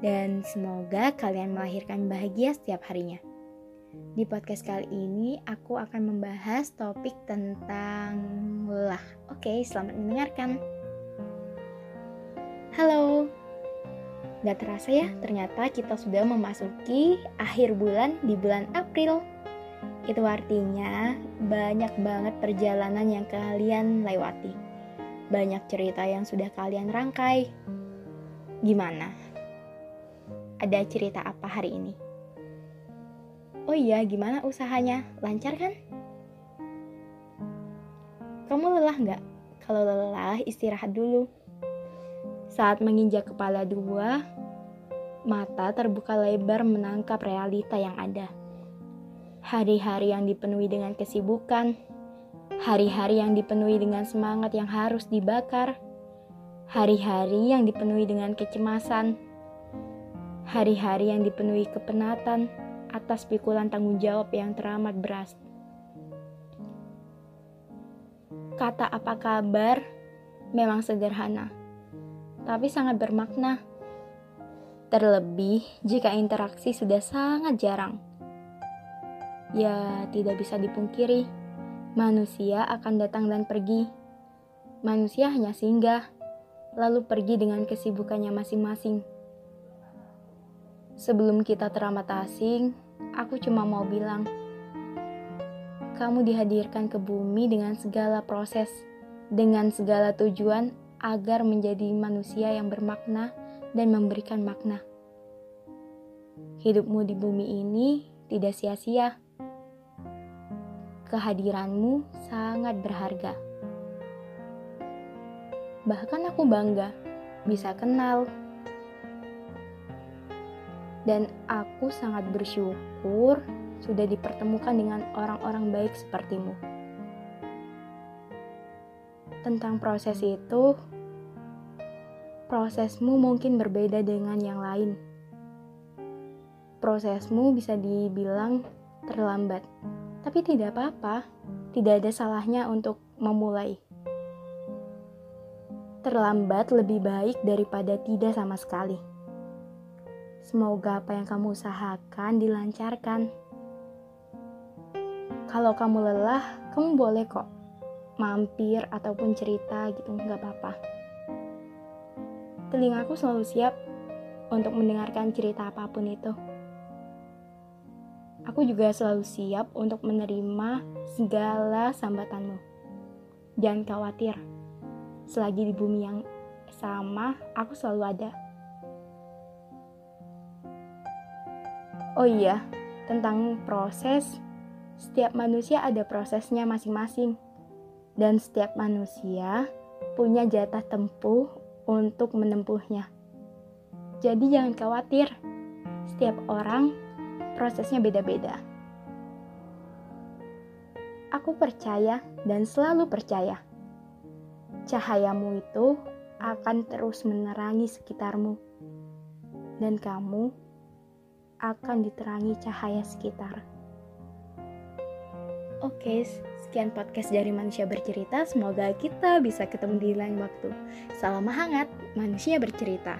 dan semoga kalian melahirkan bahagia setiap harinya. Di podcast kali ini aku akan membahas topik tentang lelah. Oke, selamat mendengarkan. Halo. Gak terasa ya, ternyata kita sudah memasuki akhir bulan di bulan April. Itu artinya banyak banget perjalanan yang kalian lewati. Banyak cerita yang sudah kalian rangkai. Gimana? Ada cerita apa hari ini? Oh iya, gimana usahanya? Lancar kan? Kamu lelah nggak? Kalau lelah, istirahat dulu. Saat menginjak kepala dua, mata terbuka lebar menangkap realita yang ada. Hari-hari yang dipenuhi dengan kesibukan, hari-hari yang dipenuhi dengan semangat yang harus dibakar, hari-hari yang dipenuhi dengan kecemasan, Hari-hari yang dipenuhi kepenatan atas pikulan tanggung jawab yang teramat berat. Kata apa kabar memang sederhana, tapi sangat bermakna. Terlebih jika interaksi sudah sangat jarang. Ya, tidak bisa dipungkiri, manusia akan datang dan pergi. Manusia hanya singgah, lalu pergi dengan kesibukannya masing-masing. Sebelum kita teramat asing, aku cuma mau bilang, kamu dihadirkan ke bumi dengan segala proses, dengan segala tujuan agar menjadi manusia yang bermakna dan memberikan makna. Hidupmu di bumi ini tidak sia-sia. Kehadiranmu sangat berharga. Bahkan aku bangga bisa kenal dan aku sangat bersyukur sudah dipertemukan dengan orang-orang baik sepertimu. Tentang proses itu, prosesmu mungkin berbeda dengan yang lain. Prosesmu bisa dibilang terlambat, tapi tidak apa-apa, tidak ada salahnya untuk memulai. Terlambat lebih baik daripada tidak sama sekali. Semoga apa yang kamu usahakan dilancarkan. Kalau kamu lelah, kamu boleh kok mampir ataupun cerita gitu, nggak apa-apa. Telingaku selalu siap untuk mendengarkan cerita apa pun itu. Aku juga selalu siap untuk menerima segala sambatanmu. Jangan khawatir, selagi di bumi yang sama, aku selalu ada. Oh iya, tentang proses, setiap manusia ada prosesnya masing-masing. Dan setiap manusia punya jatah tempuh untuk menempuhnya. Jadi jangan khawatir, setiap orang prosesnya beda-beda. Aku percaya dan selalu percaya. Cahayamu itu akan terus menerangi sekitarmu. Dan kamu akan diterangi cahaya sekitar. Oke, sekian podcast dari Manusia Bercerita. Semoga kita bisa ketemu di lain waktu. Salam hangat, Manusia Bercerita.